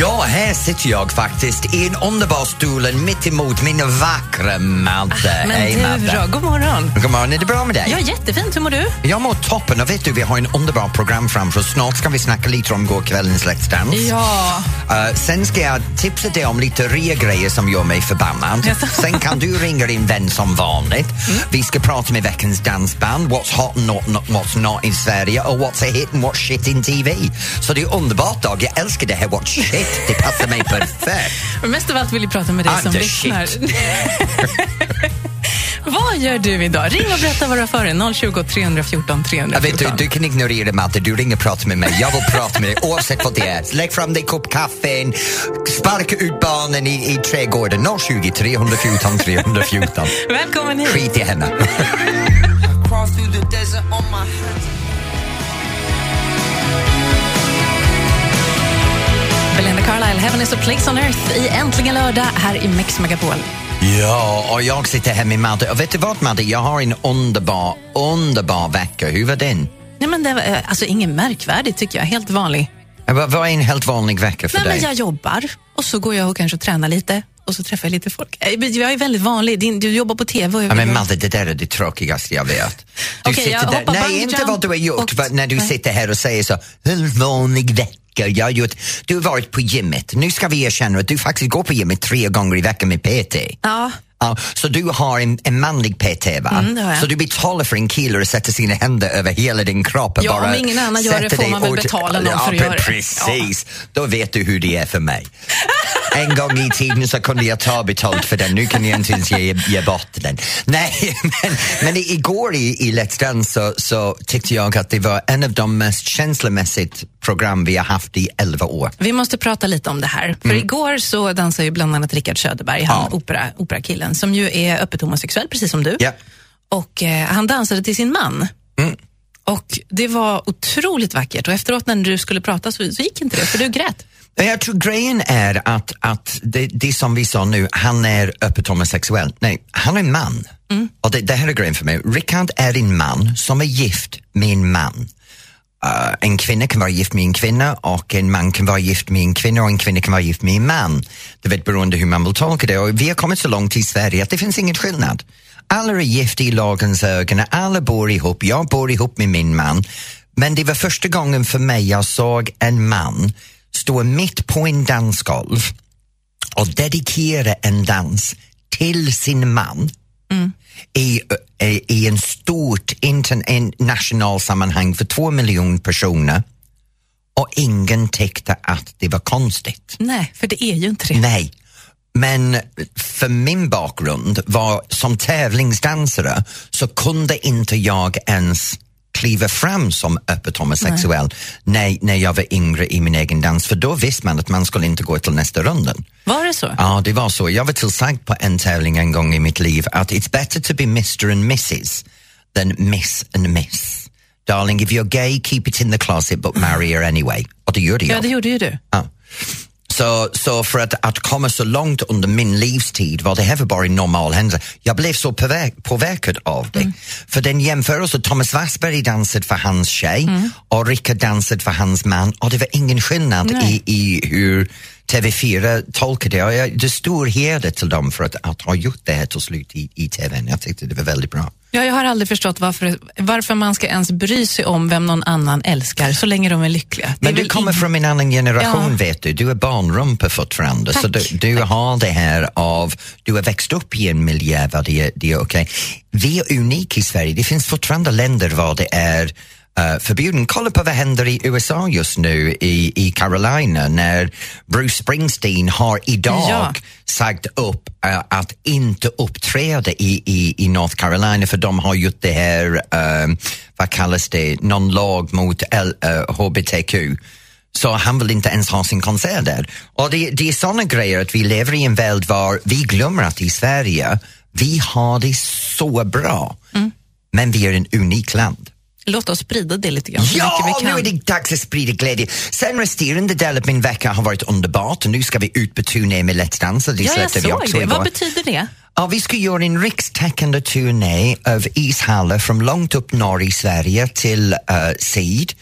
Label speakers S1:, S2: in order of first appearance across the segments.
S1: Ja, här sitter jag faktiskt i en underbar stol mitt emot min vackra Madde.
S2: Men
S1: Hej,
S2: du då, god morgon.
S1: God morgon, är det bra med dig?
S2: Ja, jättefint. Hur mår du?
S1: Jag mår toppen och vet du, vi har en underbar program framför oss. Snart ska vi snacka lite om gårkvällens Let's Dance.
S2: Ja.
S1: Uh, sen ska jag tipsa dig om lite re-grejer som gör mig förbannad. Sen kan du ringa din vän som vanligt.
S2: Mm.
S1: Vi ska prata med veckans dansband, what's hot and not, not, what's not i Sverige och what's a hit and what's shit in TV. Så det är underbart Dag, jag älskar det här what's shit, det passar mig perfekt.
S2: Men mest av allt vill jag prata med dig
S1: Ah,
S2: som lyssnar.
S1: shit.
S2: vad gör du idag? Ring och berätta vad du har för dig. 020 314
S1: Jag
S2: 314.
S1: vet, du, du kan ignorera Matte, du ringer och pratar med mig. Jag vill prata med dig oavsett vad det är. Lägg fram dig kopp kaffe, sparka ut barnen i, i trädgården. 020 314 314.
S2: Välkommen hit.
S1: Skit i henne.
S2: Heaven is a place on earth i Äntligen lördag här i Mix Megapol.
S1: Ja, och jag sitter här med Madde. Och vet du vad Madde, jag har en underbar, underbar vecka. Hur var den?
S2: Nej, men det var, eh, alltså, inget märkvärdigt tycker jag, helt vanlig.
S1: Vad är en helt vanlig vecka för
S2: Nej,
S1: dig?
S2: men jag jobbar och så går jag och kanske tränar lite och så träffar jag lite folk. Eh, Jag är väldigt vanlig. Din, du jobbar på TV.
S1: Ja, men Madde, det där är det tråkigaste jag vet. Du
S2: Okej, jag hoppar
S1: Nej, inte vad du har gjort,
S2: och-
S1: när du
S2: Nej.
S1: sitter här och säger så, en vanlig vecka. Jag har gjort, du har varit på gymmet. Nu ska vi erkänna att du faktiskt går på gymmet tre gånger i veckan med PT.
S2: Ja,
S1: Ja, så du har en, en manlig PT, va?
S2: Mm.
S1: Så du betalar för en kille att sätta sina händer över hela din kropp och
S2: Ja,
S1: bara
S2: om ingen annan gör det får man väl betala någon
S1: ja,
S2: för att göra det.
S1: Precis, då vet du hur det är för mig. En gång i tiden så kunde jag ta betalt för den, nu kan jag inte ens ge, ge bort den. Nej, men, men igår i, i Let's Dance så, så tyckte jag att det var en av de mest känslomässigt program vi har haft i elva år.
S2: Vi måste prata lite om det här. För igår så dansade ju bland annat Rickard Söderberg, han
S1: Mm. Ja.
S2: opera, operakillen, som ju är öppet homosexuell, precis som du.
S1: Ja.
S2: Och eh, han dansade till sin man.
S1: Mm.
S2: Och det var otroligt vackert och efteråt när du skulle prata så, så gick inte det, för du grät.
S1: Jag tror grejen är att, att det, det som vi sa nu, han är öppet homosexuell. Nej, han är en man. Och det, det här är grejen för mig. Rickard är en man som är gift med en man. Uh, en kvinna kan vara gift med en kvinna och en man kan vara gift med en kvinna och en kvinna kan vara gift med en man. Det vet beroende hur man vill tolka det och vi har kommit så långt i Sverige att det finns ingen skillnad. Alla är gifta i lagens ögon, alla bor ihop, jag bor ihop med min man. Men det var första gången för mig jag såg en man stå mitt på en dansgolv och dedikera en dans till sin man Mm i, i en stort international sammanhang för två miljoner personer och ingen tyckte att det var konstigt.
S2: Nej, för det är ju inte det.
S1: Nej. Men för min bakgrund var som tävlingsdansare så kunde inte jag ens kliva fram som öppet homosexuell när, när jag var yngre i min egen dans för då visste man att man skulle inte gå till nästa runden.
S2: Var det så?
S1: Ja, det var så. Jag var tillsagd på en tävling en gång i mitt liv att it's better to be Mr and Mrs than Miss and Miss. Darling, if you're gay, keep it in the closet but marry her anyway. Och det gjorde jag.
S2: Ja, det gjorde ju du.
S1: Ja. Så, så för att, att komma så långt under min livstid var det här var bara en normal händelse. Jag blev så påverk, påverkad av det. För den jämförelse, Thomas Wassberg dansade för hans tjej och Rickard dansade för hans man och det var ingen skillnad i, i hur TV4 tolkade det. Och jag, det stor heder till dem för att, att ha gjort det här till slut i, i TVn. Jag tyckte det var väldigt bra.
S2: Ja, jag har aldrig förstått varför, varför man ska ens bry sig om vem någon annan älskar så länge de är lyckliga.
S1: Men du kommer
S2: ing-
S1: från en annan generation
S2: Ja.
S1: vet du. Du är barnrumpa fortfarande. Så
S2: Tack.
S1: du, du har det här av, du har växt upp i en miljö där det, är- det är okej. Vi är unika i Sverige. Det finns fortfarande länder var det är uh, förbjuden. Kolla på vad händer i USA just nu i, i Carolina när Bruce Springsteen har idag
S2: Ja.
S1: sagt upp eh, att inte uppträda i, i, i North Carolina för de har gjort det här, eh, vad kallas det, någon lag mot L, eh, HBTQ. Så han vill inte ens ha sin konsert där. Och det, det är sådana grejer att vi lever i en värld var vi glömmer att i Sverige vi har det så bra. Men vi är en unik land.
S2: Låt oss sprida det lite grann
S1: Ja, nu är det dags att sprida glädje. Sen resterande del av min vecka har varit underbart och nu ska vi ut på turné med Let's Dance. Det
S2: Ja, jag
S1: släppte vi
S2: såg
S1: också
S2: det.
S1: igår.
S2: Vad betyder det?
S1: Ja, vi ska göra en rikstäckande turné av ishallar från långt upp norr i Sverige till uh, syd.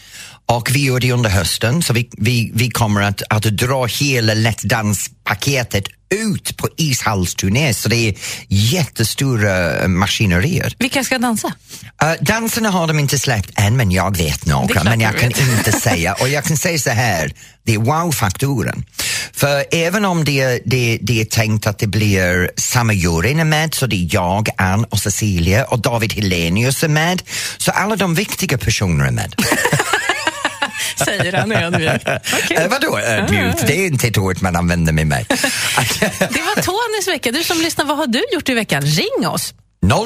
S1: Och vi gör det under hösten, så vi, vi, vi kommer att, att dra hela Let's Dance-paketet ut på ishallsturné, så det är jättestora uh, maskinerier.
S2: Vilka ska dansa?
S1: Uh, danserna har de inte släppt än, men jag vet några. Men jag kan inte säga. Och jag kan säga så här, det är wow-faktoren. För även om det, det, det är tänkt att det blir samma juryn är med, så det är jag, Ann och Cecilia och David Helenius är med, så alla de viktiga personerna är med.
S2: Säger han ödmjukt. Okej.
S1: Eh, vadå ödmjukt? Det är inte ett ord man använder med mig.
S2: Det var Tonys vecka. Du som lyssnar, vad har du gjort i veckan? Ring oss!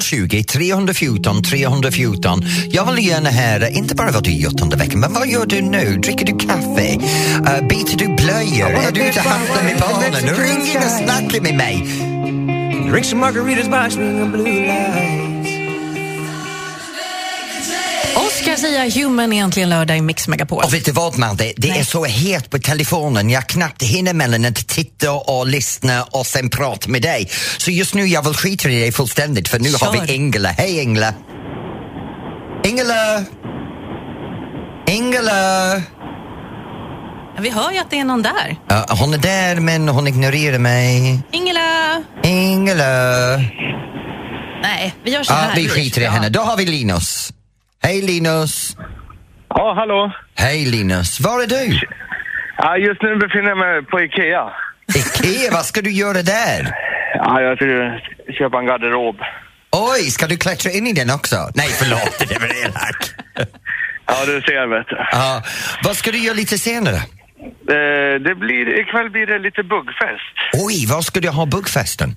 S1: 020 314 314. Jag vill gärna höra, inte bara vad du gjort under veckan, men vad gör du nu? Dricker du kaffe? Uh, byter du blöjor? Är du ute och handlar med barnen? Ring in och snacka med mig!
S3: Drink some margaritas by swinging blue lights.
S2: Oscar säger Human egentligen lördag i Mix Megapol.
S1: Och vet du vad Madde, det är så het på telefonen, jag knappt hinner mellan att titta och lyssna och sen prata med dig. Så just nu jag vill skita i dig fullständigt för nu har
S2: Kör.
S1: vi Ingela. Hej Ingela! Ingela! Ingela!
S2: Vi hör ju att det är någon där.
S1: Ja, hon är där men hon ignorerar mig.
S2: Ingela!
S1: Ingela!
S2: Nej, vi gör så här.
S1: vi skiter i henne. Då har vi Linus. Hej Linus!
S4: Ja, hallå.
S1: Hej Linus, var är du?
S4: Ja, just nu befinner jag mig på Ikea.
S1: Ikea, vad ska du göra där?
S4: Ja, jag ska köpa en garderob.
S1: Oj, ska du klättra in i den också? Nej, förlåt, det var elakt.
S4: Ja, du ser, vet du.
S1: Ja, vad ska du göra lite senare?
S4: Eh, det blir, ikväll blir det lite buggfest.
S1: Oj, var ska du ha buggfesten?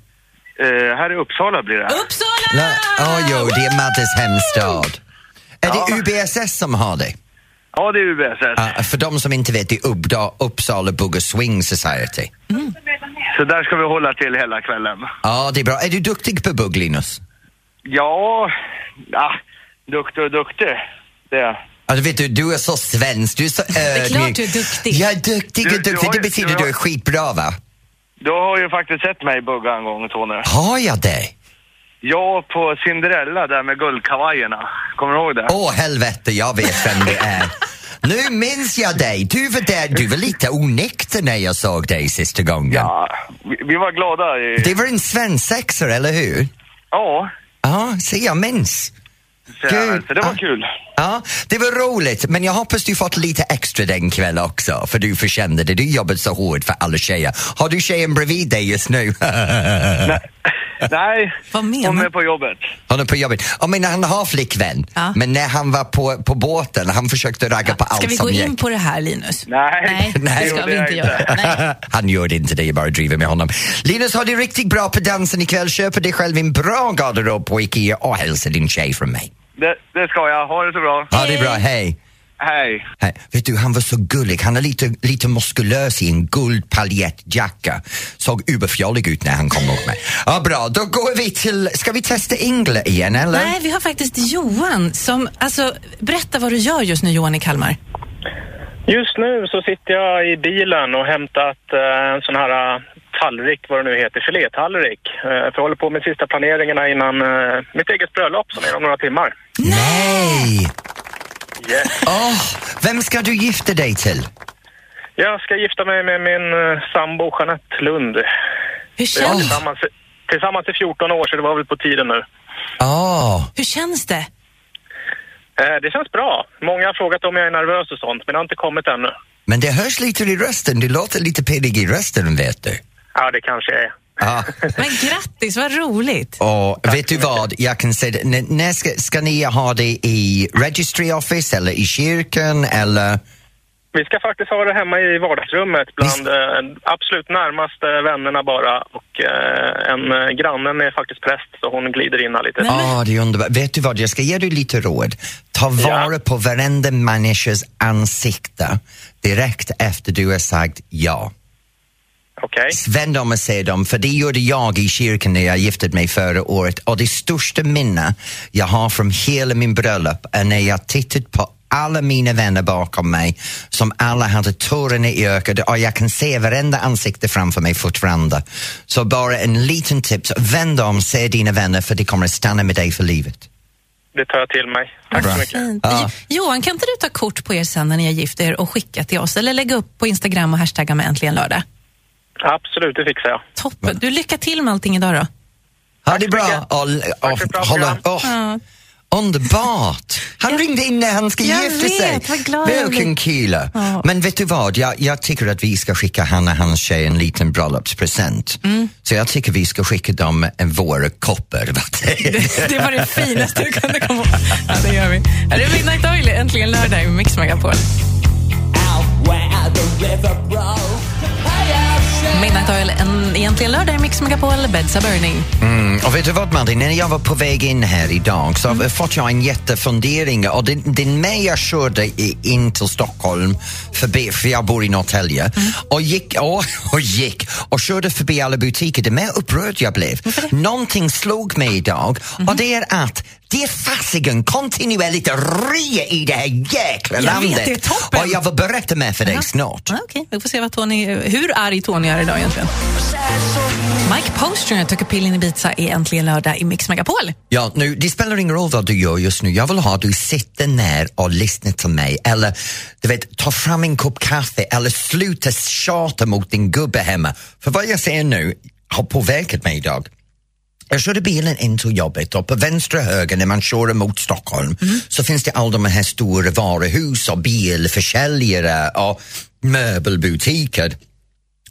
S4: Eh, här i Uppsala blir det.
S2: Uppsala!
S1: Nej, oh, jo, det är Maddes hemstad. Är
S4: Ja.
S1: det UBSS som har det?
S4: Ja, det är UBSS.
S1: Ja, för de som inte vet, det är Uppda, Uppsala Bugg och Swing Society.
S4: Så där ska vi hålla till hela kvällen.
S1: Ja, det är bra. Är du duktig på bugg, Linus?
S4: Ja, ja duktig och duktig. Det är
S1: du vet du, du är så svensk, du är så
S2: är klart
S1: ödmjuk.
S2: du är duktig.
S1: Jag är duktig och
S4: Du- du
S1: duktig, det
S4: ju-
S1: betyder
S4: du
S1: du
S4: har-
S1: är skitbra va?
S4: Du har ju faktiskt sett mig bugga en gång, Tony.
S1: Har jag det?
S4: Jag på Cinderella där med guldkavajerna. Kommer du ihåg det?
S1: Åh helvete, jag vet vem det är. Nu minns jag dig. Du var där, du var lite onykter när jag såg dig sista gången.
S4: Ja, vi, vi var glada i...
S1: Det var en svensexare, eller hur?
S4: Ja,
S1: Ja, se jag minns.
S4: så,
S1: Gud,
S4: så det var
S1: ah.
S4: kul.
S1: Ja, det var roligt, men jag hoppas du fått lite extra den kväll också, för du förtjänade det. Du jobbat så hårt för alla tjejer. Har du tjejen bredvid dig just nu?
S4: Nej,
S2: Vad menar
S4: hon är på jobbet.
S1: Han är på jobbet. Jag menar, han har flickvän,
S2: Ja.
S1: men när han var på, på båten, han försökte ragga på allt
S2: Ska vi
S1: som
S2: gå in
S1: gick.
S2: på det här, Linus?
S4: Nej,
S2: Nej, det ska vi
S4: jag
S2: inte göra. Nej.
S1: Han gör det inte, det är bara driva med honom. Linus, har du riktigt bra på dansen ikväll? Köper dig själv en bra garderob på Ikea och hälsa din tjej från mig.
S4: Det, det ska jag. Ha det så bra.
S1: Ja, det bra. Hej.
S4: Hej.
S1: Hej. Vet du, han var så gullig. Han är lite, lite muskulös i en guldpaljettjacka. Såg uberfjollig ut när han kom mot mig. Ja, bra. Då går vi till... Ska vi testa Ingela igen, eller?
S2: Nej, vi har faktiskt Johan som... Alltså, berätta vad du gör just nu, Johan i Kalmar.
S5: Just nu så sitter jag i bilen och hämtat eh, en sån här eh, tallrik, vad det nu heter, filétallrik. Eh, för jag håller på med sista planeringarna innan eh, mitt eget bröllop som är om några timmar.
S1: Nej!
S5: Yes.
S1: Åh, vem ska du gifta dig till?
S5: Jag ska gifta mig med min eh, sambo Jeanette Lund.
S2: Hur känns,
S5: tillsammans, tillsammans i 14 år så det var väl på tiden nu.
S1: Åh,
S2: hur känns det?
S5: Eh, det känns bra. Många har frågat om jag är nervös och sånt, men det har inte kommit ännu.
S1: men det hörs lite i rösten. Du låter lite pirrig i rösten, vet du.
S5: Ja, det kanske är.
S1: Ja.
S2: Men grattis, vad roligt!
S1: Och vet du vad, jag kan säga det. När ska, ska ni ha det i Registry Office eller i kyrkan eller?
S5: Vi ska faktiskt ha det hemma i vardagsrummet bland eh, absolut närmaste vännerna bara. Och eh, en eh, grannen är faktiskt präst så hon glider in här lite.
S1: Ja, det är underbart. Vet du vad, jag ska ge dig lite råd. Ta vara på varenda människas ansikte direkt efter du har sagt ja.
S5: Okej.
S1: Vänd om och se dem, för det gjorde jag i kyrkan när jag gifte mig förra året. Och det största minne jag har från hela min bröllop är när jag tittat på alla mina vänner bakom mig som alla hade tårarna i ögat och jag kan se varenda ansikte framför mig fortfarande. Så bara en liten tips, vänd om, se dina vänner för det kommer att stanna med dig för livet.
S5: Det tar jag till mig. Tack
S1: Bra.
S5: så mycket.
S1: Ja.
S2: Johan, kan inte du ta kort på er sen när ni har gift er och skicka till oss eller lägga upp på Instagram och hashtagga med äntligen lördag?
S5: Absolut, det fixar jag.
S2: Toppen. Du, lycka till med allting idag då.
S1: Ha det bra
S5: bra
S1: hålla...
S5: program.
S1: åh, Underbart! Han
S2: Jag-
S1: ringde in när han ska
S2: Jag
S1: gifta
S2: vet,
S1: sig.
S2: vad glad jag
S1: Vilken kille!
S2: Ja.
S1: Men vet du vad, jag, jag tycker att vi ska skicka han och hans tjej en liten bröllopspresent.
S2: Mm.
S1: Så jag tycker vi ska skicka dem en våra koppar. vad det är.
S2: Det, var det finaste du kunde komma på. Ja, det gör vi. Det är Midnight Oil, äntligen lördag i Mix Megapol. Midnight Oil, en, egentligen lördag i Mix Megapol, Beds are burning.
S1: Mm, och vet du vad Martin, när jag var på väg in här idag så mm. fått jag en jättefundering. Och det, det är med jag körde in till Stockholm, förbi, för jag bor i Norrtälje, och, gick, och, och gick och körde förbi alla butiker, det mer upprörd jag blev. Någonting slog mig idag och det är att det är fasiken kontinuerligt rea i det här jäkla
S2: Jag vet,
S1: landet.
S2: det är toppen.
S1: Och jag vill berätta mer för dig snart.
S2: Ja, Okej, vi får se vad Tony, hur arg Tony är idag egentligen. Mike Postner tog pill in i Ibiza är äntligen lördag i Mix Megapol.
S1: Ja, nu, det spelar ingen roll vad du gör just nu. Jag vill ha att du sitter ner och lyssnar till mig eller du vet, ta fram en kopp kaffe eller sluta tjata mot din gubbe hemma. För vad jag säger nu har påverkat mig idag. Jag körde bilen in till jobbet och på vänstra höger när man kör mot Stockholm så finns det alla de här stora varuhus och bilförsäljare och möbelbutiker.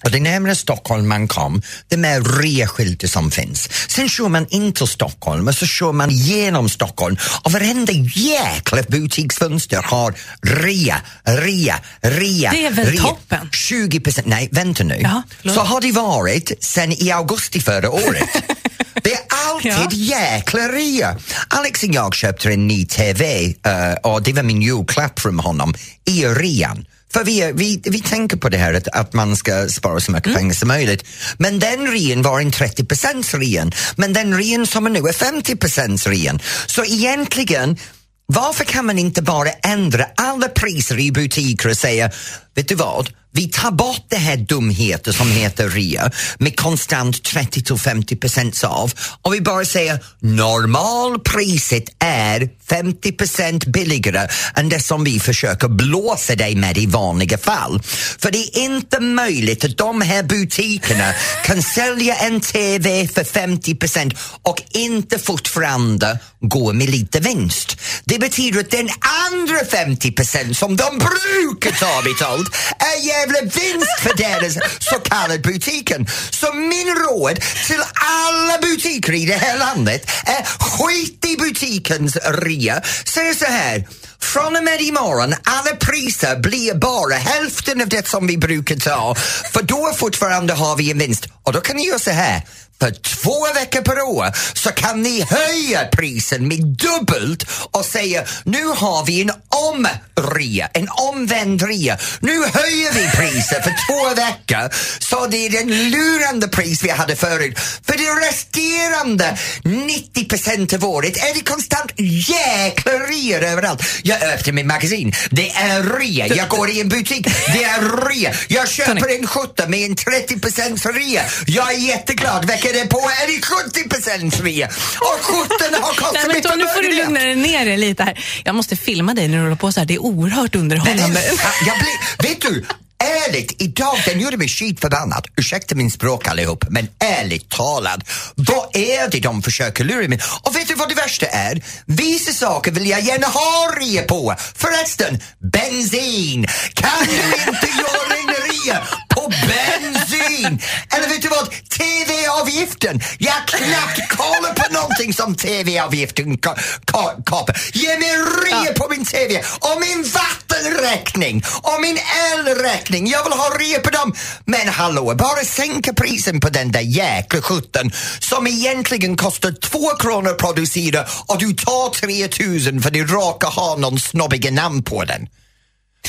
S1: Och det närmare Stockholm man kom, det mer reaskyltar som finns. Sen kör man in till Stockholm och så kör man genom Stockholm och varenda jäkla butiksfönster har rea, rea, rea.
S2: Det är väl
S1: rea.
S2: toppen?
S1: 20 procent, nej vänta nu.
S2: Ja,
S1: så har det varit sen i augusti förra året. Det är alltid
S2: Ja.
S1: jäkla rea. Alex och jag köpte en ny TV eh, och det var min julklapp från honom i rean. För vi, vi, vi tänker på det här att, att man ska spara så mycket pengar som möjligt. Men den rean var en 30% rean. Men den rean som är nu är 50% rean. Så egentligen varför kan man inte bara ändra alla priser i butiker och säga, vet du vad, vi tar bort det här dumheten som heter rea med konstant 30 50 procents av. Och vi bara säger normalpriset är 50% billigare än det som vi försöker blåsa dig med i vanliga fall. För det är inte möjligt att de här butikerna kan sälja en TV för 50% och inte fortfarande gå med lite vinst. Det betyder att den andra 50% som de brukar ta betalt är jävla vinst för deras så kallade butiken. Så min råd till alla butiker i det här landet är skit i butikens rea. Säg så här, från och med imorgon, alla priser blir bara hälften av det som vi brukar ta. För då fortfarande har vi en vinst. Och då kan ni göra så här. För två veckor per år så kan ni höja prisen med dubbelt och säga nu har vi en omrea, en omvänd rea. Nu höjer vi priset för två veckor så det är den lurande pris vi hade förut. För det resterande 90 procent av året är det konstant jäkla reor överallt. Jag öppnar min magasin, det är rea. Jag går i en butik, det är rea. Jag köper en skjorta med en 30 procents rea. Jag är jätteglad. Veckan på är det 70 procents rea. Och skjortorna har
S2: Nej,
S1: kostat
S2: men
S1: mig
S2: Tony, nu får du lugna dig ner dig lite här. Jag måste filma dig när du håller på så här. Det är oerhört underhållande.
S1: Jag blir, vet du, ärligt, idag den gjorde mig skitförbannad. Ursäkta min språk allihop, men ärligt talat, vad är det de försöker lura mig Och vet du vad det värsta är? Vissa saker vill jag gärna ha rea på. Förresten, bensin! Kan du inte göra en rea på bensin? Eller vet du vad? TV-avgiften! Jag knappt kollar på någonting som TV-avgiften ka- ka- kapar. Ge mig rea på min TV och min vattenräkning och min elräkning. Jag vill ha rea på dem. Men hallå, bara sänka prisen på den där jäkla skjortan som egentligen kostar två kronor att producera och du tar 3000 för du råkar ha någon snobbiga namn på den.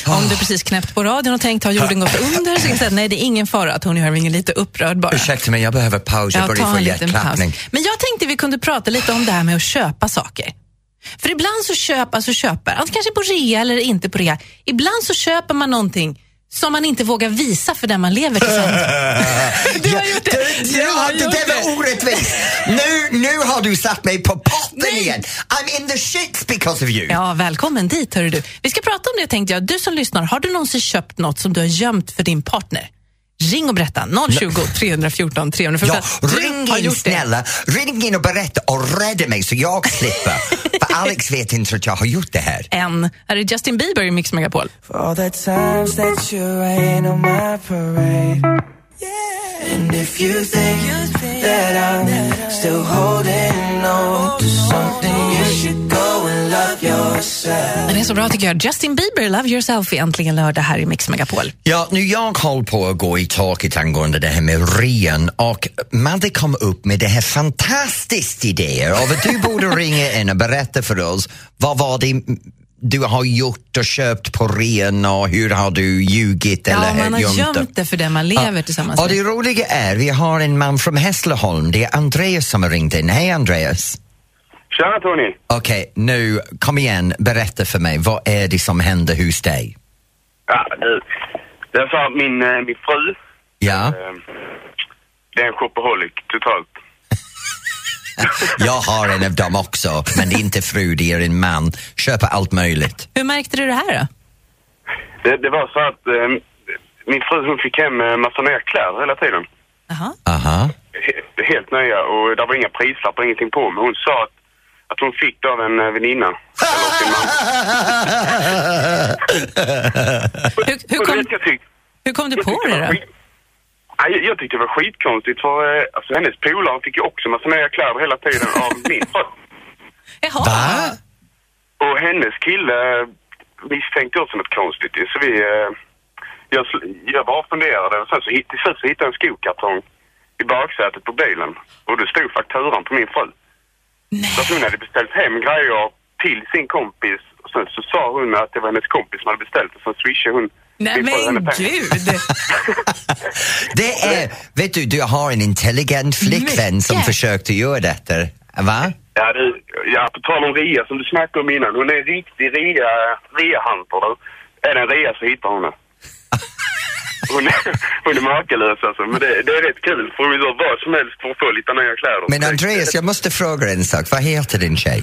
S2: Om du precis knäppt på radion och tänkt har jorden gått under så inser nej det är ingen fara att Tony Irving är lite upprörd bara.
S1: Ursäkta mig, jag behöver paus. Jag
S2: Ja,
S1: börjar få hjärtklappning.
S2: Men jag tänkte vi kunde prata lite om det här med att köpa saker. För ibland så köper, alltså köper, alltså kanske på rea eller inte på rea, ibland så köper man någonting som man inte vågar visa för den man lever tillsammans Du har gjort det. Du
S1: Ja,
S2: har
S1: det
S2: gjort
S1: där var orättvist. Nu, nu har du satt mig på potten igen. I'm in the shits because of you.
S2: Ja, välkommen dit hörru du. Vi ska prata om det tänkte jag. Du som lyssnar, har du någonsin köpt något som du har gömt för din partner? Ring och berätta. 020 314 314.
S1: Ja,
S2: Du
S1: ring in snälla. Ring in och berätta och rädda mig så jag slipper. Alex vet inte att jag har gjort det här.
S2: En. Här är Justin Bieber i Mix Megapol.
S3: For all the times that you rain on my parade. And if you think that I'm still holding on to something, you should
S2: Den är så bra tycker jag. Justin Bieber, Love Yourself, är äntligen lördag här i Mix Megapol.
S1: Ja, nu jag håller på att gå i taket angående det här med ren och Madde kom upp med det här fantastiska idéer och att du borde ringa in och berätta för oss vad var det du har gjort och köpt på ren och hur har du ljugit eller
S2: Ja, man har
S1: gömt det?
S2: gömt det för den man lever tillsammans
S1: Och
S2: med.
S1: det roliga är, vi har en man från Hässleholm, det är Andreas som har ringt in. Hej Andreas!
S4: Tjena Tony!
S1: Okej, nu kom igen, berätta för mig, vad är det som händer hos dig?
S4: Ja, du. Det är så att min, eh, min fru,
S1: Ja,
S4: eh, det är en shopaholic totalt.
S1: jag har en av dem också, men det är inte fru, det är en man. Köper allt möjligt.
S2: Hur märkte du det här då?
S4: Det, det var så att eh, min fru hon fick hem eh, massa nya kläder hela tiden.
S2: Jaha.
S1: Aha.
S4: He- Helt nya och det var inga prislappar, ingenting på. Men hon sa att, att hon fick det av en eh, väninna. Eller sin mamma.
S2: Hur, kom, hur du på det då?
S4: jag, jag tyckte det var skitkonstigt för eh, alltså, hennes polare fick ju också massa nya kläder hela tiden av min fru.
S2: Jaha.
S1: Va?
S4: Och hennes kille eh, misstänkte också något konstigt så vi... Jag, jag bara funderade och sen så hit- till slut så hittade jag en skokartong i baksätet på bilen. Och det stod fakturan på min fru. Så att hon hade beställt hem grejer till sin kompis. Och sen så sa hon att det var hennes kompis som hade beställt och så swishade hon
S2: Nej men
S4: pengar.
S2: gud!
S1: Det är, vet du, du har en intelligent flickvän som försökte göra detta. Va?
S4: Ja, du, ja, på tal om rea som du snackade om innan. Hon är en riktig rea, rea-hunter. Är det en rea så hittar hon det. Hon är, hon är makalös alltså, men det, det är rätt kul för hon gör vad som helst för att få lite nya kläder.
S1: Men Andreas, jag måste fråga en sak. Vad heter din tjej?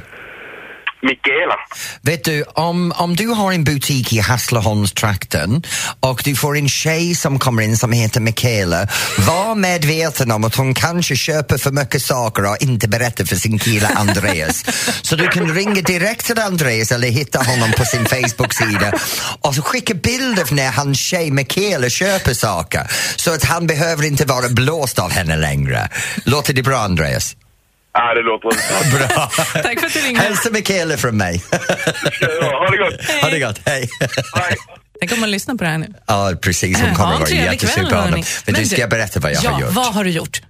S4: Mikaela.
S1: Vet du, om, om du har en butik i Hässleholmstrakten och du får en tjej som kommer in som heter Mikaela, var medveten om att hon kanske köper för mycket saker och inte berättar för sin kille Andreas. Så du kan ringa direkt till Andreas eller hitta honom på sin Facebook-sida och skicka bilder när hans tjej Mikaela köper saker så att han behöver inte vara blåst av henne längre. Låter det bra Andreas?
S4: Ja, det låter bra.
S2: Tack för att du ringde.
S1: Hälsa Mikaela från mig.
S4: Ja, ha det gott.
S1: Ha det gott, hej.
S4: Hej.
S2: Tänk om man lyssnar på det här nu.
S1: Ja, precis. Hon kommer vara jättesur på honom. Men du, ska jag berätta vad jag
S2: ja,
S1: har gjort?
S2: vad har du gjort?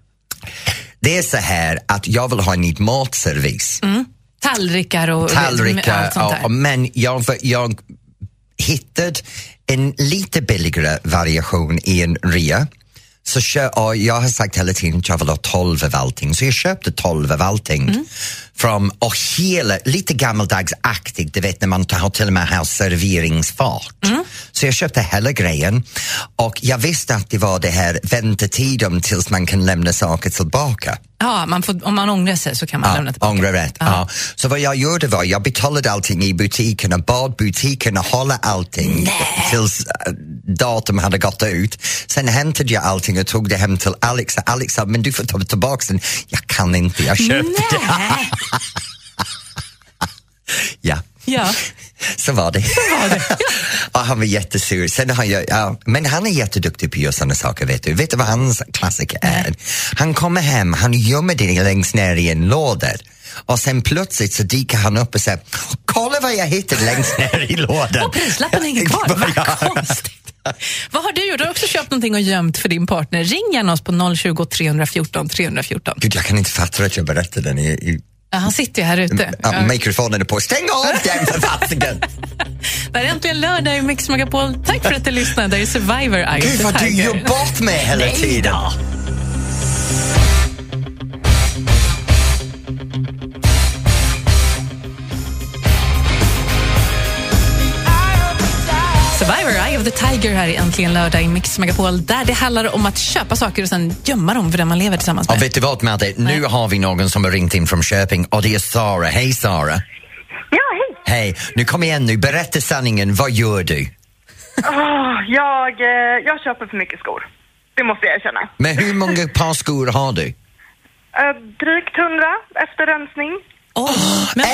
S1: Det är så här att jag vill ha en ny matservis.
S2: Tallrikar och
S1: Tallrikar,
S2: Mm. allt sånt
S1: ja,
S2: där.
S1: men jag, jag hittade en lite billigare variation i en rea. Så kö, och jag har sagt hela tiden att jag vill ha 12 av allting, så jag köpte 12 av allting.
S2: Mm.
S1: Från, hela, lite gammaldagsaktigt, du vet när man har till och med har serveringsfat.
S2: Mm.
S1: Så jag köpte hela grejen och jag visste att det var det här väntetiden tills man kan lämna saker tillbaka.
S2: Ja, man får, om man ångrar sig så kan man lämna
S1: Ja,
S2: tillbaka.
S1: ångrar rätt. Ja. Så vad jag gjorde var, jag betalade allting i butiken och bad butiken att hålla allting tills äh, datum hade gått ut. Sen hämtade jag allting och tog det hem till Alex och Alex sa, men du får ta tillbaka den. Jag kan inte, jag köpte det. Ja.
S2: Ja.
S1: Så var det. och han var jättesur. Sen har jag, ja, men han är jätteduktig på att göra sådana saker, vet du. Vet du vad hans klassiker är? Han kommer hem, han gömmer det längst ner i en låda och sen plötsligt så dyker han upp och säger Kolla vad jag hittade längst ner i lådan.
S2: Och prislappen hänger kvar.
S1: Ja.
S2: Vad konstigt. Vad har du gjort? Har du också köpt någonting och gömt för din partner? Ring gärna oss på 020 314 314.
S1: Gud, jag kan inte fatta att jag berättade den i, i
S2: Ja, han sitter ju här ute.
S1: ja, mikrofonen är på. Stäng av den för fasiken!
S2: Det är äntligen lördag i Mix Megapol. Tack för att du lyssnade. Det är Survivor Eye of
S1: Gud
S2: the
S1: vad du
S2: Tiger.
S1: gör bort mig hela tiden.
S2: Of the Tiger här i Äntligen lördag i Mix Megapol där det handlar om att köpa saker och sen gömma dem för den man lever tillsammans med.
S1: Och vet du vad Madde? Nu har vi någon som har ringt in från Köping och det är Sara. Hej Sara.
S6: Ja, hej.
S1: Hej. Nu kom igen nu, berätta sanningen. Vad gör du?
S6: Åh, jag, eh, jag köper för mycket skor. Det måste jag erkänna.
S1: Men hur många par skor har du?
S6: Eh, drygt hundra efter rensning.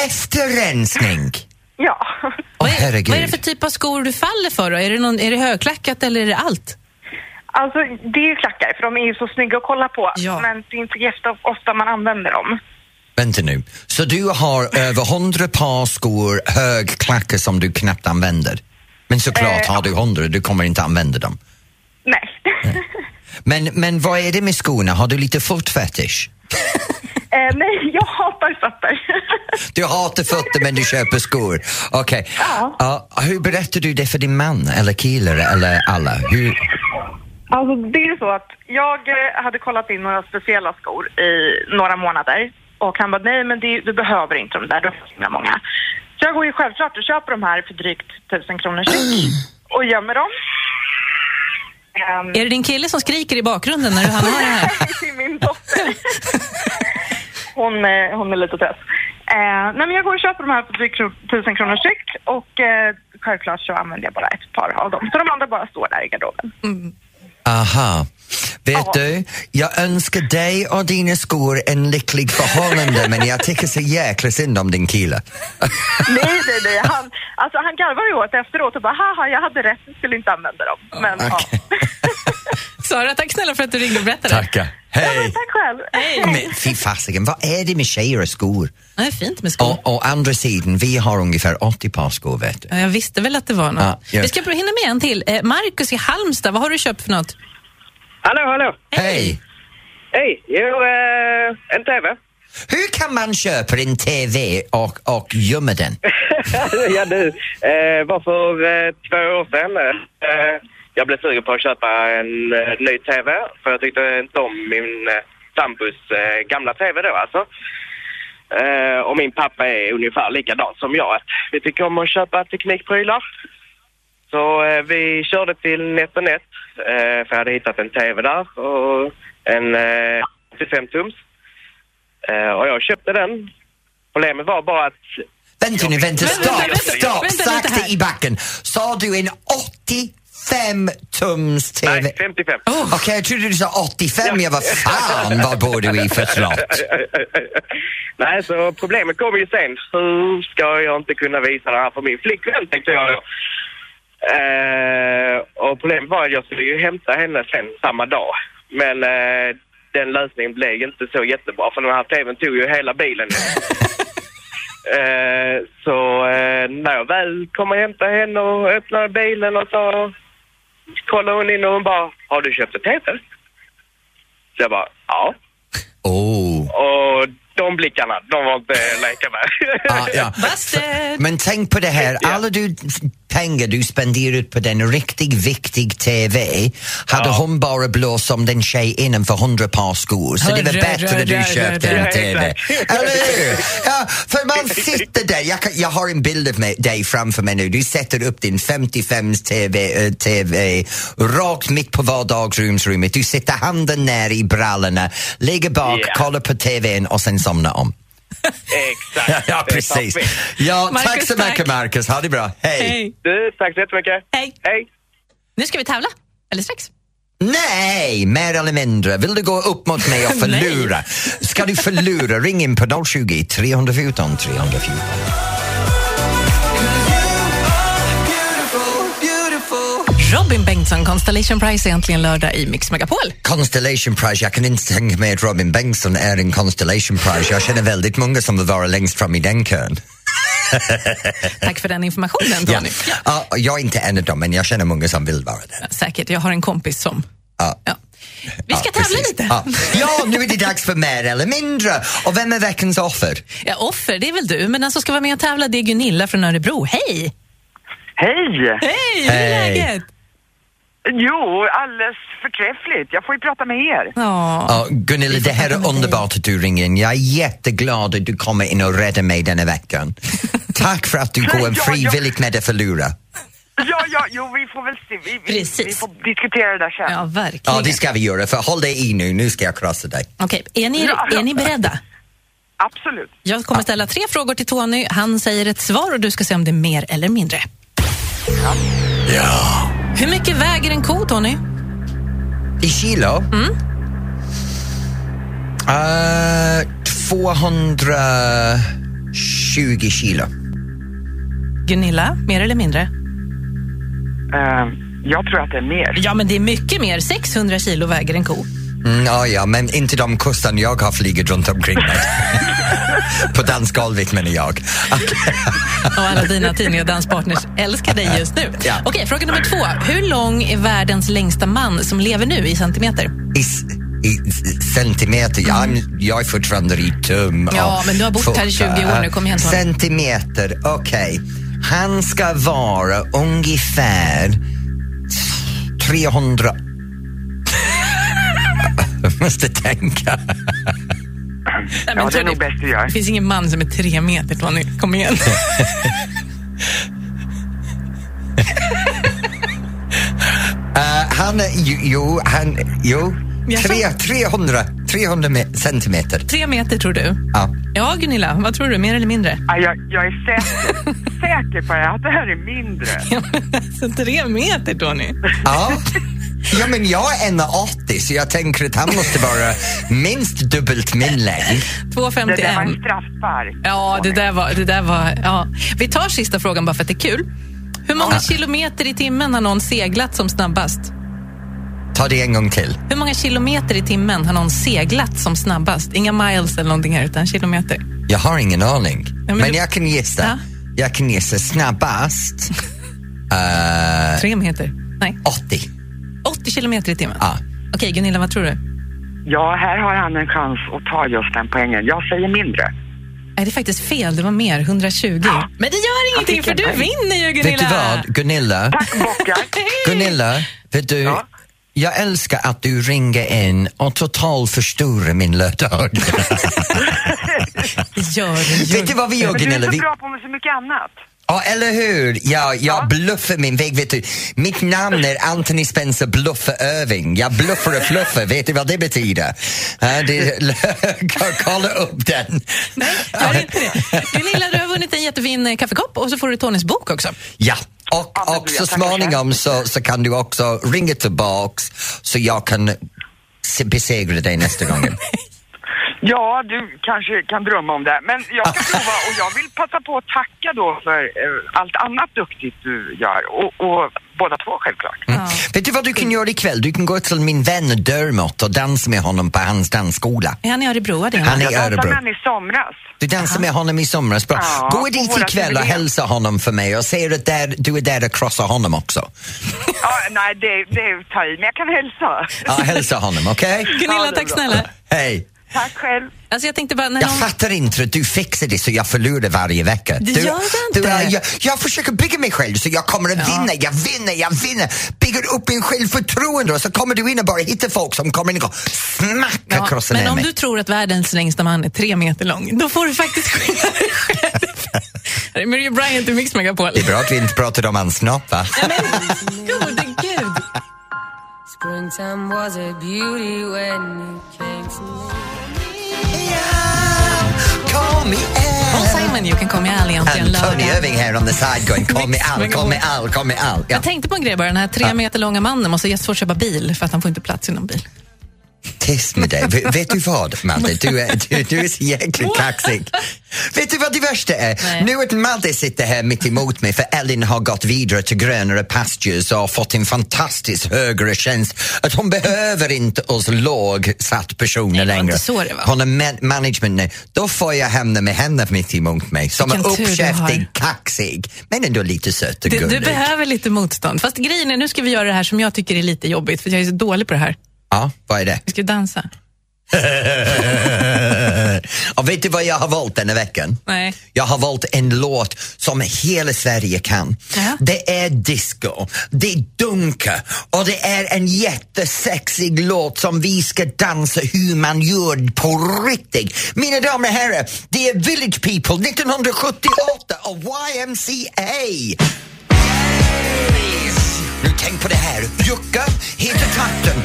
S1: Efter rensning?
S6: Ja.
S1: Åh herregud.
S2: Vad är det för typ av skor du faller för? Då? Är, det någon, är det högklackat eller är det allt?
S6: Alltså, det är ju klackar för de är ju så snygga att kolla på. Men det är inte jätteofta man använder dem.
S1: Vänta nu. Så du har över hundra par skor, högklackar som du knappt använder? Men såklart
S6: Eh,
S1: har du hundra, du kommer inte använda dem.
S6: Nej.
S1: Men, men vad är det med skorna? Har du lite fotfetisch?
S6: Eh, nej, jag hatar fötter.
S1: Du hatar fötter men du köper skor. Okej.
S6: Ja.
S1: Ja, hur berättar du det för din man eller kille eller alla? Hur...
S6: Alltså, det är så att jag eh, hade kollat in några speciella skor i några månader. Och han bara, nej men det, du behöver inte de där, du har så många. Så jag går ju självklart och köper de här för drygt tusen kronor styck. Och gömmer dem. Ehm,
S2: Är det din kille som skriker i bakgrunden när du han har det här?
S6: till min dotter. hon, eh, hon är lite trött. Eh, nej men jag går och köper de här för drygt tusen kronor styck. Och eh, självklart så använder jag bara ett par av dem. Så de andra bara står där i garderoben.
S1: Aha. Vet du, jag önskar dig och dina skor en lycklig förhållande men jag tycker så jäkla synd om din kille.
S6: nej, nej, nej. Han, alltså, han garvar ju åt efteråt och bara, haha, jag hade rätt, jag skulle inte använda dem. Men ja.
S2: Sara, tack snälla för att du ringde och berättade.
S1: Tackar. Hej!
S6: Tack själv.
S1: Men fy fasiken, vad är det med tjejer och skor?
S2: Det är fint med skor.
S1: Och, och andra sidan, vi har ungefär 80 par skor vet du.
S2: Ja, Jag visste väl att det var något.
S1: Ja, ja.
S2: Vi ska hinna med en till. Eh, Marcus i Halmstad, vad har du köpt för något?
S7: Hallå, hallå!
S1: Hej!
S7: Hej! Jo, eh, en TV.
S1: Hur kan man köpa en TV och, och gömma den?
S7: ja du, eh, var för eh, två år sedan. Eh, jag blev sugen på att köpa en eh, ny TV för jag tyckte inte om min eh, sambos eh, gamla TV då alltså. Eh, och min pappa är ungefär likadan som jag. Att vi tycker om att köpa teknikprylar. Så eh, vi körde till NetOnNet eh, för jag hade hittat en TV där och en eh, 85-tums. Eh, och jag köpte den. Problemet var bara att
S1: Vänta nu, vänta, stopp,
S7: vänta,
S1: stopp,
S7: vänta
S1: sakta i backen. Sa du en 85 tums TV?
S7: Nej, 55.
S1: Okej, jag trodde du sa 85, jag var fan vad bor du i för slott?
S7: Nej, så problemet kommer ju sen. Hur ska jag inte kunna visa det här för min flickvän, tänkte jag då. Eh, och problemet var att jag skulle ju hämta henne sen samma dag. Men eh, den lösningen blev inte så jättebra för den här tvn tog ju hela bilen. eh, så eh, när jag väl kom och hämtade henne och öppnade bilen och så kollade hon in och hon bara, har du köpt en tv? Så jag bara, ja.
S1: Oh.
S7: Och de blickarna, de var inte leka med.
S1: Ah, ja. Men tänk på det här, alla du pengar du spenderat på den riktigt viktig TV hade hon bara blåst om den tjej innan för hundra par skor så det var bättre
S8: hörru,
S1: du köpte en TV.
S8: Ja.
S1: Eller hur? Ja, för man sitter där, jag, kan, jag har en bild av mig, dig framför mig nu, du sätter upp din 55 TV, eh, TV rakt mitt på vardagsrumsrummet, du sitter handen ner i brallorna, ligger bak,
S7: Ja.
S1: kollar på TVn och sen somnar om.
S7: Exakt.
S1: Ja, precis. Ja, tack
S2: Marcus,
S1: så mycket
S2: tack.
S1: Marcus. Ha det bra. Hej.
S7: Du, tack så jättemycket.
S2: Hej.
S7: Hej.
S2: Nu ska vi tävla. Eller strax.
S1: Nej, mer eller mindre. Vill du gå upp mot mig och förlura? Ska du förlura, ring in på 020 314 314.
S2: Robin Bengtsson, Constellation Prize är äntligen lördag i Mix Megapol.
S1: Constellation Prize, jag kan inte tänka mig att Robin Bengtsson är en Constellation Prize. Jag känner väldigt många som vill vara längst fram i den kön.
S2: Tack för den informationen,
S1: Ja.
S2: Tony.
S1: Ja, jag är inte en av dem, men jag känner många som vill vara det.
S2: Säkert, jag har en kompis som...
S1: Ja.
S2: Vi ska tävla lite.
S1: Ja. ja, nu är det dags för mer eller mindre. Och vem är veckans offer?
S2: Ja, offer, det är väl du, men den som ska vara med och tävla det är Gunilla från Örebro. Hej!
S8: Hej!
S2: Hej, hur är läget?
S8: Jo, alldeles förträffligt. Jag får ju prata med er.
S2: Ja.
S1: Ja, Gunilla, det här är underbart att du ringer in. Jag är jätteglad att du kommer in och räddar mig denna veckan. Tack för att du går en
S8: Ja, ja.
S1: frivilligt med att förlora.
S8: Ja, ja, jo, vi får väl se. Vi, vi, vi får diskutera det där sen.
S2: Ja, verkligen.
S1: Ja, det ska vi göra. För håll dig i nu, nu ska jag krossa dig.
S2: Okej, är, ni,
S8: Ja,
S2: är ni beredda?
S8: Absolut.
S2: Jag kommer ställa tre frågor till Tony. Han säger ett svar och du ska säga om det är mer eller mindre.
S1: Ja.
S2: Hur mycket väger en ko, Tony?
S1: I kilo?
S2: Mm.
S1: Uh, 220 kilo.
S2: Gunilla, mer eller mindre?
S8: Eh, jag tror att det är mer.
S2: Ja, men det är mycket mer. 600 kilo väger en ko.
S1: Mm, ja, ja, men inte de kossan jag har flugit runt omkring med. På dansgolvet menar jag.
S2: Och alla dina tidningar och danspartners älskar dig just nu.
S1: Ja.
S2: Okej, fråga nummer två. Hur lång är världens längsta man som lever nu i centimeter?
S1: I, s- i centimeter, jag, jag är fortfarande i tum.
S2: Ja, men du har bott här i 20 år nu. Kom igen.
S1: Centimeter, okej. Han ska vara ungefär 300... Jag måste tänka.
S2: Nej, men
S8: Ja, det är nog bäst du gör.
S2: Det finns ingen man som är tre meter, Tony. Kom igen.
S1: Eh, han är, jo, jo, han, jo. Tre, 300, 300 me- centimeter.
S2: Tre meter, tror du?
S1: Ja.
S2: Ja, Gunilla. Vad tror du? Mer eller mindre?
S8: Ja, jag, jag är säker, säker på att det här är mindre.
S2: Ja, men alltså, tre meter, Tony.
S1: Ja. ja, men jag är 1,80 så jag tänker att han måste vara minst dubbelt min längd.
S8: Det där var
S2: 2,51.
S8: en straffspark.
S2: Ja, det där var... Det där var ja. Vi tar sista frågan bara för att det är kul. Hur många
S1: Ja.
S2: kilometer i timmen har någon seglat som snabbast?
S1: Ta det en gång till.
S2: Hur många kilometer i timmen har någon seglat som snabbast? Inga miles eller någonting här, utan kilometer.
S1: Jag har ingen aning.
S2: men
S1: men
S2: du-
S1: jag kan gissa.
S2: Ja.
S1: Jag kan gissa snabbast. eh,
S2: Tre meter? Nej.
S1: 80.
S2: 80 kilometer i timmen?
S1: Ja.
S2: Okej, Gunilla, vad tror du?
S8: Ja, här har han en chans att ta just den poängen. Jag säger mindre.
S2: Nej, det är faktiskt fel. Det var mer. 120. Men det gör ingenting, för du
S8: poäng.
S2: vinner ju,
S1: Vet
S2: Gunilla!
S1: du vad, Gunilla?
S8: Tack bockar.
S1: Gunilla, vet du,
S8: Ja.
S1: jag älskar att du ringer in och totalt förstorar min lördag.
S2: Det gör du ju.
S1: vet du vad vi gör,
S8: Men du är
S1: Gunilla?
S8: så bra på så mycket annat.
S1: Ja, eller hur? Ja, jag bluffar min väg. Vet du, mitt namn är Anthony Spencer Bluffer Irving. Jag bluffar och fluffar. Vet du vad det betyder? Ja, det, kolla upp den.
S2: Nej, gör inte det. Gunilla, du har vunnit en jättefin eh, kaffekopp och så får du Tonys bok också.
S1: Ja, och,
S8: Ja,
S1: och så småningom så, så kan du också ringa tillbaks så jag kan se- besegra dig nästa gång.
S8: Ja, du kanske kan drömma om det. Men jag ska prova och jag vill passa på att tacka då för eh, allt annat duktigt du gör. Och, och båda två självklart.
S1: Mm. Vet du vad du kan göra ikväll? Du kan gå till min vän Dermot och dansa med honom på hans dansskola.
S2: Är han i Örebro? är det
S1: Han är
S8: Jag
S1: i
S8: dansade
S1: Örebro.
S8: med honom i somras.
S1: Du dansade med honom i somras. Bra.
S8: Ja,
S1: Gå dit ikväll och hälsa honom för mig och säg att där, du är där och krossar honom också.
S8: Ja, nej, det, det är att ta i, men jag kan hälsa.
S1: Ja, hälsa honom, okej?
S2: Gunilla,
S8: Ja, det är
S2: tack snälla.
S1: Hej!
S8: Tack själv.
S2: Alltså jag tänkte bara, när
S1: Jag
S2: någon...
S1: fattar inte att du fixar det så jag förlorar varje vecka.
S2: Det
S1: du,
S2: gör jag
S1: du,
S2: inte.
S1: jag, jag försöker bygga mig själv så jag kommer att vinna, jag vinner, jag vinner. Bygger upp min självförtroende och så kommer du in och bara hittar folk som kommer in och smackar
S2: Ja,
S1: krossa
S2: men om
S1: mig.
S2: du tror att världens längsta man är tre meter lång, då får du faktiskt skylla dig själv. Mary Bryant i Mix Megapol.
S1: Det är bra att vi inte pratade om hans snopp va?
S2: Gode gud!
S3: Springtime was a beauty when you came to me.
S1: Call me
S2: Paul Simon, You can call me Al egentligen
S1: And Tony
S2: lördag.
S1: Irving här on the side going call me Al, call me Al, call me Al. Ja.
S2: Jag tänkte på en grej bara, den här tre meter långa mannen måste ha jättesvårt att köpa bil för att han får inte plats i någon bil.
S1: Tyst med dig. Vet, vet du vad, Madde? Du är, du, du är så jäkligt kaxig. vet du vad det värsta är?
S2: Nej.
S1: Nu att Madde sitter här mitt emot mig för Ellen har gått vidare till grönare pastures och fått en fantastiskt högre tjänst. Att hon behöver inte oss lågsatt personer
S2: var
S1: längre.
S2: så det var.
S1: Hon är man- management nu. Då får jag hamna med henne mitt emot mig som är
S2: Vilken du
S1: uppkäftig, kaxig men ändå lite söt och
S2: Du, du
S1: gullig.
S2: behöver lite motstånd. Fast grejen är, nu ska vi göra det här som jag tycker är lite jobbigt, för jag är så dålig på det här.
S1: Ja, vad är det?
S2: Vi ska dansa.
S1: Och vet du vad jag har valt denna veckan?
S2: Nej.
S1: Jag har valt en låt som hela Sverige kan. Det är disco, det är dunka och det är en jättesexig låt som vi ska dansa hur man gör på riktigt. Mina damer och herrar, det är Village People 1978 och YMCA. Nu tänk på det här. Jucka heter takten.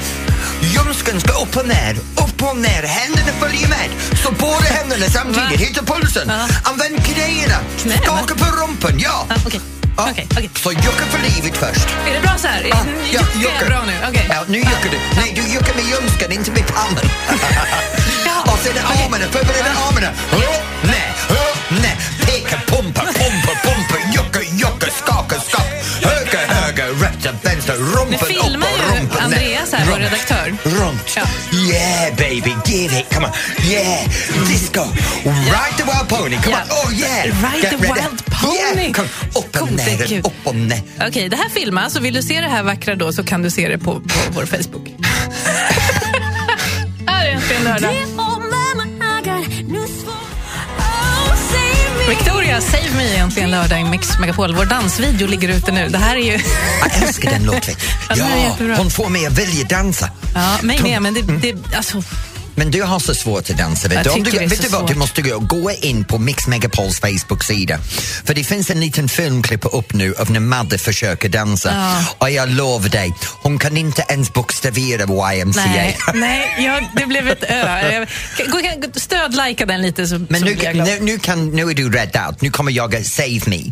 S1: Ljumsken ska upp och ner, upp och ner. Händerna följer med. Så båda händerna samtidigt. Hitta pulsen. Använd knäna. Skaka på rumpan. Ja. Ja. Så jucka för livet först.
S2: Är det bra så här?
S1: Ja, ja,
S2: juckar bra nu. Okej.
S1: Ja, nu juckar du. Nej, du juckar med ljumsken, inte med pannan. och sen armarna, förbered armarna. Upp,
S2: Nu
S1: Rumpen upp och rumpen ner.
S2: Andreas här, vår redaktör.
S1: Runt. Yeah, baby, give it. Come on. Yeah, disco. Ride the wild pony. Come on. Oh, yeah.
S2: Ride
S1: Get
S2: the wild pony.
S1: Yeah, come. Upp och ner, upp och ner.
S2: Okej, det här filmas och vill du se det här vackra då så kan du se det på, på vår Facebook. här är äntligen lördag. Victoria, Save Me är äntligen lördag i Mix Megapol. Vår dansvideo ligger ute nu. Det här är ju...
S1: Jag älskar den låten.
S2: Ja,
S1: hon får mig att vilja dansa.
S2: Ja, mig med, men det, det, alltså,
S1: Men du har så svårt att dansa. Vet
S2: Jag
S1: du, du, vet du vad, du måste gå, gå in på Mix Megapols Facebook-sida. För det finns en liten filmklipp upp nu av när Madde försöker dansa.
S2: Ja.
S1: Och jag lovar dig, hon kan inte ens bokstavera YMCA.
S2: nej, nej ja, det blev ett ö. Jag- gå- stödlajka den lite så,
S1: Men nu,
S2: jag
S1: nu, nu, kan, nu är du rädd out. Nu kommer jag att save me.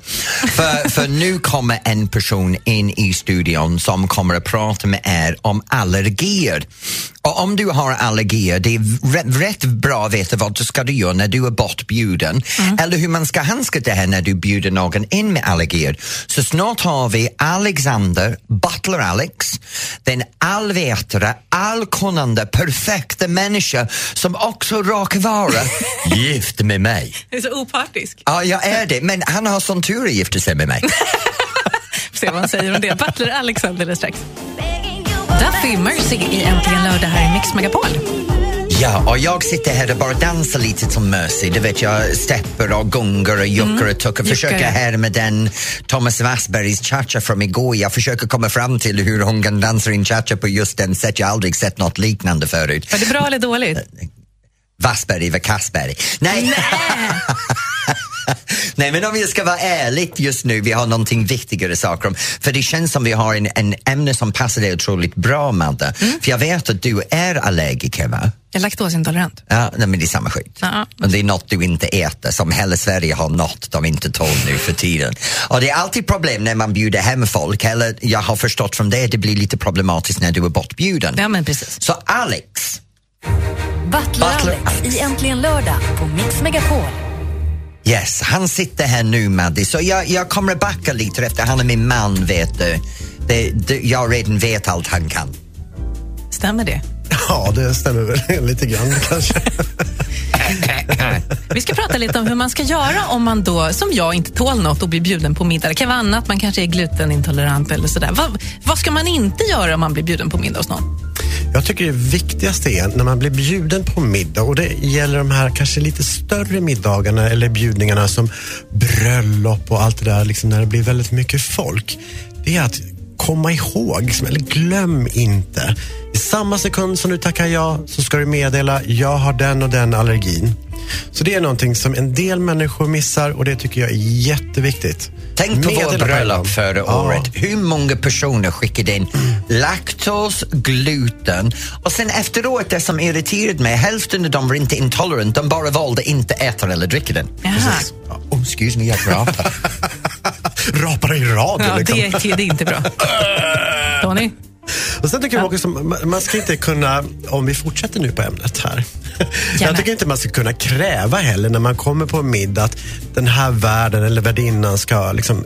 S1: för, för nu kommer en person in i studion som kommer att prata med er om allergier. Och om du har allergier, det är rätt, bra att veta vad du ska du göra när du är bortbjuden. Eller hur man ska handskas det här när du bjuder någon in med allergier. Så snart har vi Alexander, Butler Alex, den allvetare, allkunnande, perfekta människa som också råkar vara gift med mig.
S2: Det är så opartisk.
S1: Ja, jag är det, men han har sån tur att gifta sig med mig.
S2: Får se vad han säger om det. Butler Alexander strax. Duffy Mercy i Äntligen lördag här i Mix Megapol.
S1: Ja, och jag sitter här och bara dansar lite som Mercy. Du vet, jag stepper och gungar och juckar och tuckar. Försöker
S2: juckar, ja.
S1: här med den Thomas Wassbergs cha-cha från igår. Jag försöker komma fram till hur hon kan dansa in cha-cha på just den sätt. Jag aldrig sett något liknande förut.
S2: Var det bra eller dåligt?
S1: Wassberg var Kassberg. Nej. Nej, men om jag ska vara ärlig just nu, vi har någonting viktigare saker om. För det känns som vi har en, en ämne som passar dig otroligt bra, Madde. För jag vet att du är allergiker, va?
S2: Jag är laktosintolerant.
S1: Ja, nej, men det är samma skit.
S2: Ja.
S1: Men det är något du inte äter, som hela Sverige har något de inte tål nu för tiden. Och det är alltid problem när man bjuder hem folk, eller jag har förstått från det, det blir lite problematiskt när du är bortbjuden.
S2: Ja, men precis.
S1: Så Alex,
S9: Butler,
S1: Butler
S9: Alex i Äntligen lördag på Mix Megapol.
S1: Yes, han sitter här nu Maddi. så jag, jag kommer att backa lite efter han är min man vet du. Det, det, jag redan vet allt han kan.
S2: Stämmer det?
S10: Ja, det stämmer väl lite grann kanske.
S2: Vi ska prata lite om hur man ska göra om man då, som jag, inte tål något och blir bjuden på middag. Det kan vara annat, man kanske är glutenintolerant eller sådär. Vad, vad ska man inte göra om man blir bjuden på middag hos någon?
S10: Jag tycker det viktigaste är när man blir bjuden på middag och det gäller de här kanske lite större middagarna eller bjudningarna som bröllop och allt det där, liksom när det blir väldigt mycket folk. Det är att komma ihåg, liksom, eller glöm inte. I samma sekund som du tackar ja så ska du meddela, jag har den och den allergin. Så det är någonting som en del människor missar och det tycker jag är jätteviktigt.
S1: Tänk på vår
S10: Meddela på en
S1: bröllop förra
S10: Ja.
S1: året. Hur många personer skickade in laktos, gluten och sen efteråt det som irriterade mig, hälften av dem var inte intolerant, de bara valde inte äta eller dricka den.
S2: Jaha.
S1: Oh, excuse me, jag rapar.
S10: Rapar i radio
S2: Ja,
S10: liksom.
S2: det, är- det är inte bra. Tony?
S10: Och sen tycker jag också, man- ska inte kunna, om vi fortsätter nu på ämnet här. Jag tycker inte man ska kunna kräva heller när man kommer på en middag att den här värden eller värdinnan ska liksom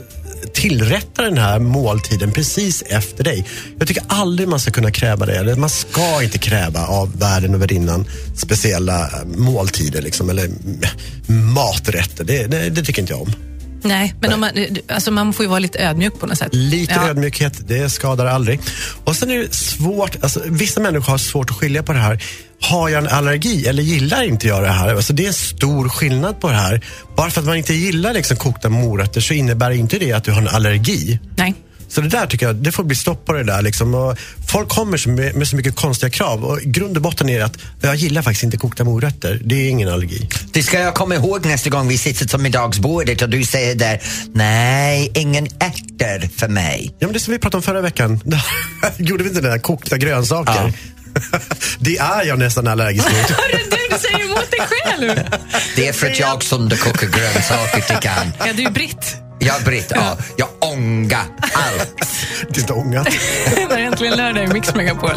S10: tillrätta den här måltiden precis efter dig. Jag tycker aldrig man ska kunna kräva det. Eller Man ska inte kräva av värden och värdinnan speciella eh, måltider liksom, eller mm, maträtter. Det, det, det tycker inte jag om.
S2: Nej, men man, alltså man får ju vara lite ödmjuk på något sätt.
S10: Lite
S2: Ja.
S10: ödmjukhet, det skadar aldrig. Och sen är det svårt, alltså, vissa människor har svårt att skilja på det här. har jag en allergi eller gillar inte jag det här? Alltså det är en stor skillnad på det här. Bara för att man inte gillar liksom kokta morötter så innebär inte det att du har en allergi.
S2: Nej.
S10: Så det där tycker jag, det får bli stopp på det där. Liksom. Och folk kommer med, med så mycket konstiga krav och grund och botten är att jag gillar faktiskt inte kokta morötter. Det är ingen allergi.
S1: Det ska jag komma ihåg nästa gång vi sitter till middagsbordet och du säger där, nej, ingen ärtor för mig.
S10: Ja, men det som vi pratade om förra veckan. Gjorde vi inte det där kokta grönsaker? det är jag nästan allergisk mot.
S2: Hörru du, du säger emot dig själv.
S1: Det är för att jag sönderkokar grönsaker till kan.
S2: Ja, du är britt.
S1: Jag Britt, ja. Jag ångar allt.
S10: Det är ångat.
S2: Det är äntligen lördag i Mix Megapol.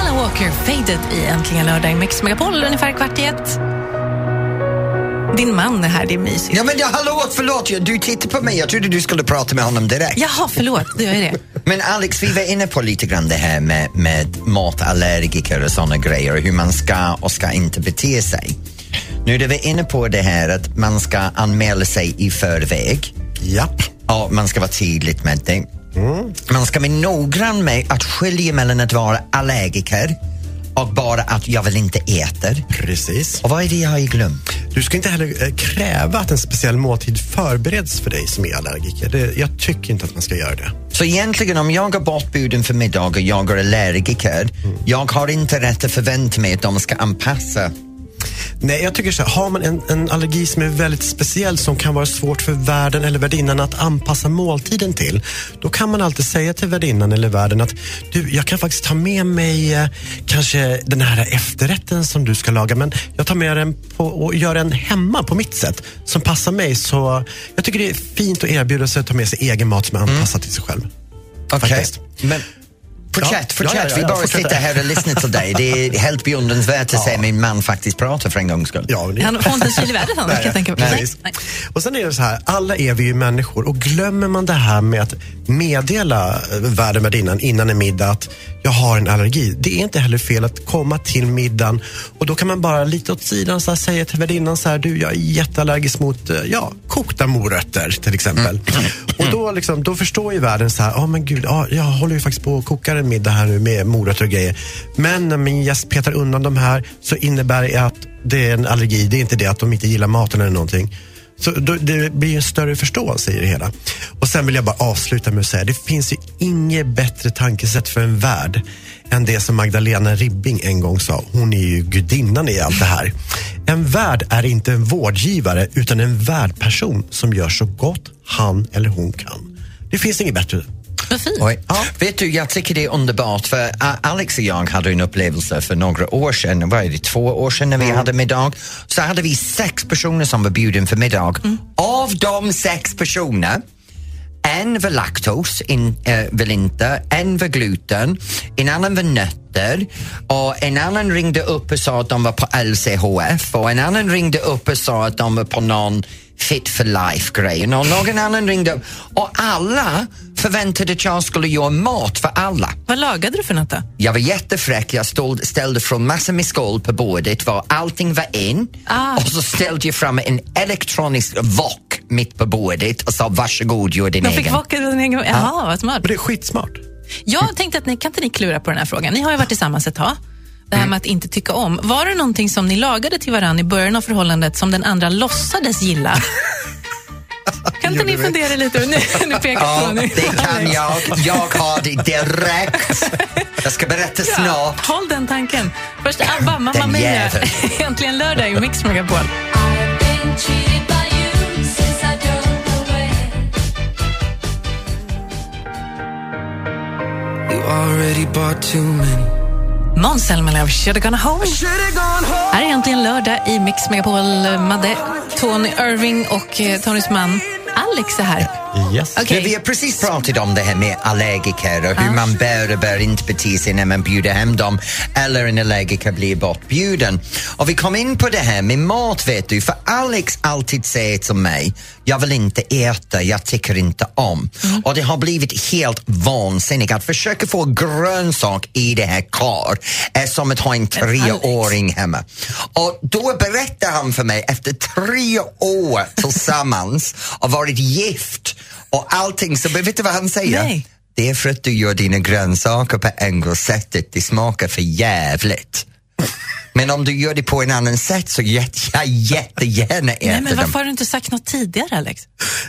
S2: Alan Walker, Faded i Äntligen lördag i Mix Megapol, ungefär kvart i ett. Din man är här, det är mysigt.
S1: Ja, men ja, hallå, förlåt, du tittar på mig. Jag trodde du skulle prata med honom direkt.
S2: Jaha, förlåt, gör jag det.
S1: Men Alex, vi var inne på lite grann det här med, med matallergiker och sådana grejer, hur man ska och ska inte bete sig. Nu är vi inne på det här att man ska anmäla sig i förväg.
S10: Japp.
S1: Ja, man ska vara tydligt med det. Man ska vara noggrann med att skilja mellan att vara allergiker och bara att jag vill inte äta.
S10: Precis.
S1: Och vad är det jag har glömt?
S10: Du ska inte heller eh, kräva att en speciell måltid förbereds för dig som är allergiker. Det, jag tycker inte att man ska göra det.
S1: Så egentligen om jag har bortbjuden för middag och jag är allergiker, jag har inte rätt att förvänta mig att de ska anpassa
S10: Nej, jag tycker så här, har man en, en allergi som är väldigt speciell som kan vara svårt för värden eller värdinnan att anpassa måltiden till, då kan man alltid säga till värdinnan eller värden att du, jag kan faktiskt ta med mig eh, kanske den här efterrätten som du ska laga, men jag tar med den på, och gör den hemma på mitt sätt som passar mig. Så jag tycker det är fint att erbjuda sig att ta med sig egen mat som är anpassad till sig själv.
S1: Okej, men fortsätt, fortsätt.
S10: ja, ja, ja,
S1: vi bara sitter här och lyssnar till dig. Det är helt beundransvärt att se min man faktiskt prata för en gångs skull.
S10: Ja, det-
S2: Han får inte en syl i världen annars, kan jag tänka mig.
S10: Nej. Och sen är det så här, alla är vi ju människor och glömmer man det här med att meddela värden värdinnan innan en middag att jag har en allergi. Det är inte heller fel att komma till middagen och då kan man bara lite åt sidan så här, säga till värdinnan så här, du jag är jätteallergisk mot eh, ja, kokta morötter till exempel. Och då, liksom, då förstår ju världen så här, ja men gud, ja, jag håller ju faktiskt på att koka en middag här nu med morötter och grejer. Men när min gäst petar undan de här så innebär det att det är en allergi. Det är inte det att de inte gillar maten eller någonting. Så då, det blir en större förståelse i det hela. Och sen vill jag bara avsluta med att säga, det finns ju inget bättre tankesätt för en värld än det som Magdalena Ribbing en gång sa. Hon är ju gudinnan i allt det här. En värd är inte en vårdgivare utan en värdperson som gör så gott han eller hon kan. Det finns inget bättre.
S2: Vad fint.
S1: Oj. Vet du, jag tycker det är underbart för uh, Alex och jag hade en upplevelse för några år sedan, vad är det, två år sedan när vi hade middag. Så hade vi sex personer som var bjuden för middag. Av de sex personer en var laktos, in, eh, vill inte, en var gluten, en annan var nötter och en annan ringde upp och sa att de var på LCHF och en annan ringde upp och sa att de var på någon fit for life-grej och någon annan ringde upp och alla förväntade att jag skulle göra mat för alla.
S2: Vad lagade du för något då?
S1: Jag var jättefräck, jag stod, ställde från massor med skål på bordet var allting var in
S2: Ah.
S1: och så ställde jag fram en elektronisk wok mitt på bordet och sa varsågod, gör din
S2: De
S1: egen.
S2: fick vocka din egen... Jaha, vad smart.
S10: Det är skitsmart.
S2: Jag tänkte att ni, kan inte ni klura på den här frågan? Ni har ju varit tillsammans ett tag. Det här med att inte tycka om. Var det någonting som ni lagade till varandra i början av förhållandet som den andra låtsades gilla? Kan inte ni fundera lite? Nu, nu pekar
S1: Ja,
S2: nu.
S1: det kan jag. Jag har det direkt. Jag ska berätta snart.
S2: Håll den tanken. Först ABBA, Mamma Mia. Äntligen lördag i Mix Megapol.
S11: You already bought too many.
S2: Måns Zelmerlöw, Should've gone home. Här är äntligen lördag i Mix Megapol. Madde, Tony Irving och eh, Tonys man Alex är här.
S10: Yes.
S1: Ja, vi har precis pratat om det här med allergiker och hur man bör och bör inte bete sig när man bjuder hem dem eller en allergiker blir bortbjuden. Och vi kom in på det här med mat vet du, för Alex alltid säger till mig, jag vill inte äta, jag tycker inte om. Och det har blivit helt vansinnigt att försöka få grönsak i det här kar är som att ha en treåring hemma. Och då berättar han för mig efter tre år tillsammans och varit gift Och allting, så vet du vad han säger?
S2: Nej.
S1: Det är för att du gör dina grönsaker på engelsättet, det smakar för jävligt. Men om du gör det på en annan sätt så jätte, jag jättegärna äter
S2: Nej, men
S1: dem.
S2: varför har du inte sagt något tidigare, Alex?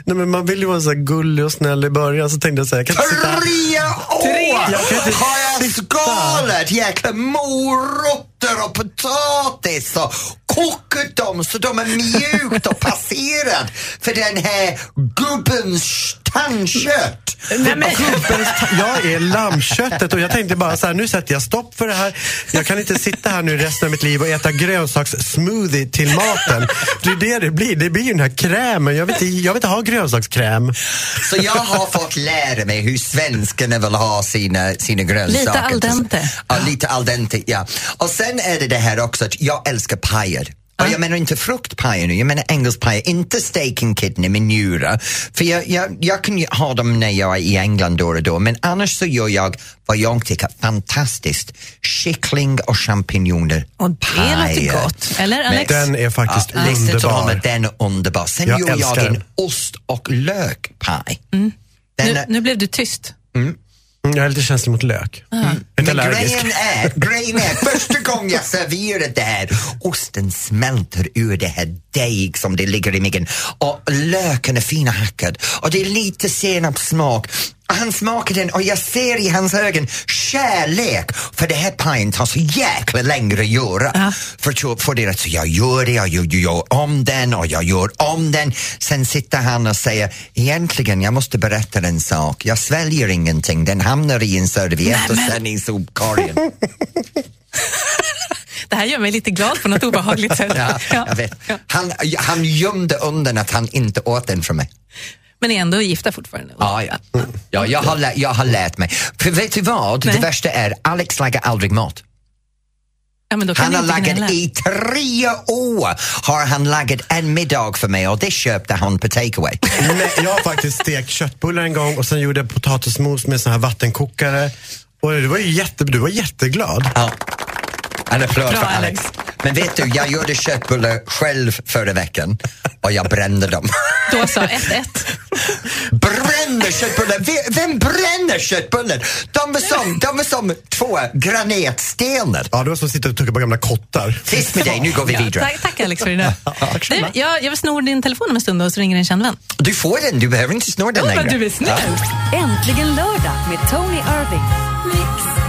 S10: Nej, men man vill ju vara så här gullig och snäll i början så tänkte jag säga, jag kan inte sitta här.
S1: Tre år
S10: Tre. Jag kan inte
S1: har jag skalat jäkla morötter och potatis och kokat dem så de är mjukt och passerat för den här gubbens tandkött.
S10: Nej, men... Jag är lammköttet och jag tänkte bara så här, nu sätter jag stopp för det här. Jag kan inte sitta här nu resten av mitt liv och äta grönsakssmoothie till maten. Det är det det blir. Det blir ju den här krämen. Jag vill inte, jag vill inte ha grönsakskräm.
S1: Så jag har fått lära mig hur svenskarna vill ha sina, sina grönsaker.
S2: Lite al dente.
S1: Ja, lite al dente, ja. Och sen är det det här också att jag älskar pajer. Och jag menar inte fruktpajer nu, jag menar engelskpajer, inte steak and kidney med njura. För jag, jag, jag kan ju ha dem när jag är i England då och då, men annars så gör jag vad jag tycker är fantastiskt. Kyckling och champinjoner.
S2: Och det låter gott. Eller, Alex?
S10: Den är faktiskt
S1: ja,
S10: underbar.
S1: Den är underbar. Sen
S10: Jag
S1: gör jag en
S10: den.
S1: ost och lökpaj. Den
S2: Nu,
S1: är-
S2: nu blev du tyst.
S10: Mm, Jag är lite känslig mot lök. Mm. Lite
S1: Men grejen är, grejen är, första gången jag serverade det här, osten smälter ur det här deg som det ligger i miggen och löken är fina hackad och det är lite senapssmak. Han smakar den och jag ser i hans ögon kärlek för det här pajen tar så jäkla längre att göra. För att få det så jag gör det, jag gör, jag gör om den och jag gör om den. Sen sitter han och säger egentligen jag måste berätta en sak. Jag sväljer ingenting, den hamnar i en serviett och sen i sopkorgen.
S2: Det här gör mig lite glad på något obehagligt sätt.
S1: Ja, jag vet. Han, han gömde undan att han inte åt den från mig.
S2: Men är ändå gifta fortfarande.
S1: Ja, ja. ja jag, har lä- jag har lärt mig. För vet du vad?
S2: Nej.
S1: Det värsta är, Alex lagar aldrig mat.
S2: Ja, men då kan
S1: Han har lagat i tre år har han lagat en middag för mig och det köpte han på takeaway.
S10: Nej, jag har faktiskt stekt köttbullar en gång och sen gjorde jag potatismos med sån här vattenkokare. Och det var ju jätte, du var jätteglad.
S1: Ja. En applåd
S2: Bra,
S1: för Alex. Men vet du, jag gjorde köttbullar själv förra veckan och jag brände dem.
S2: Då så, 1-1.
S1: Bränner köttbullar? Ve- Vem bränner köttbullar? De var som, de var som två granatstenar.
S10: Ja, det var som att sitta och tugga på gamla kottar.
S1: Tyst med dig, nu går vi
S2: Ja,
S1: vidare.
S2: tack, tack Alex för det där. Du, jag, jag snor din telefon om en stund och så ringer en känd vän.
S1: Du får den, du behöver inte snurra den
S2: Ja,
S1: längre.
S2: du är snäll.
S9: Äntligen lördag med Tony Irving.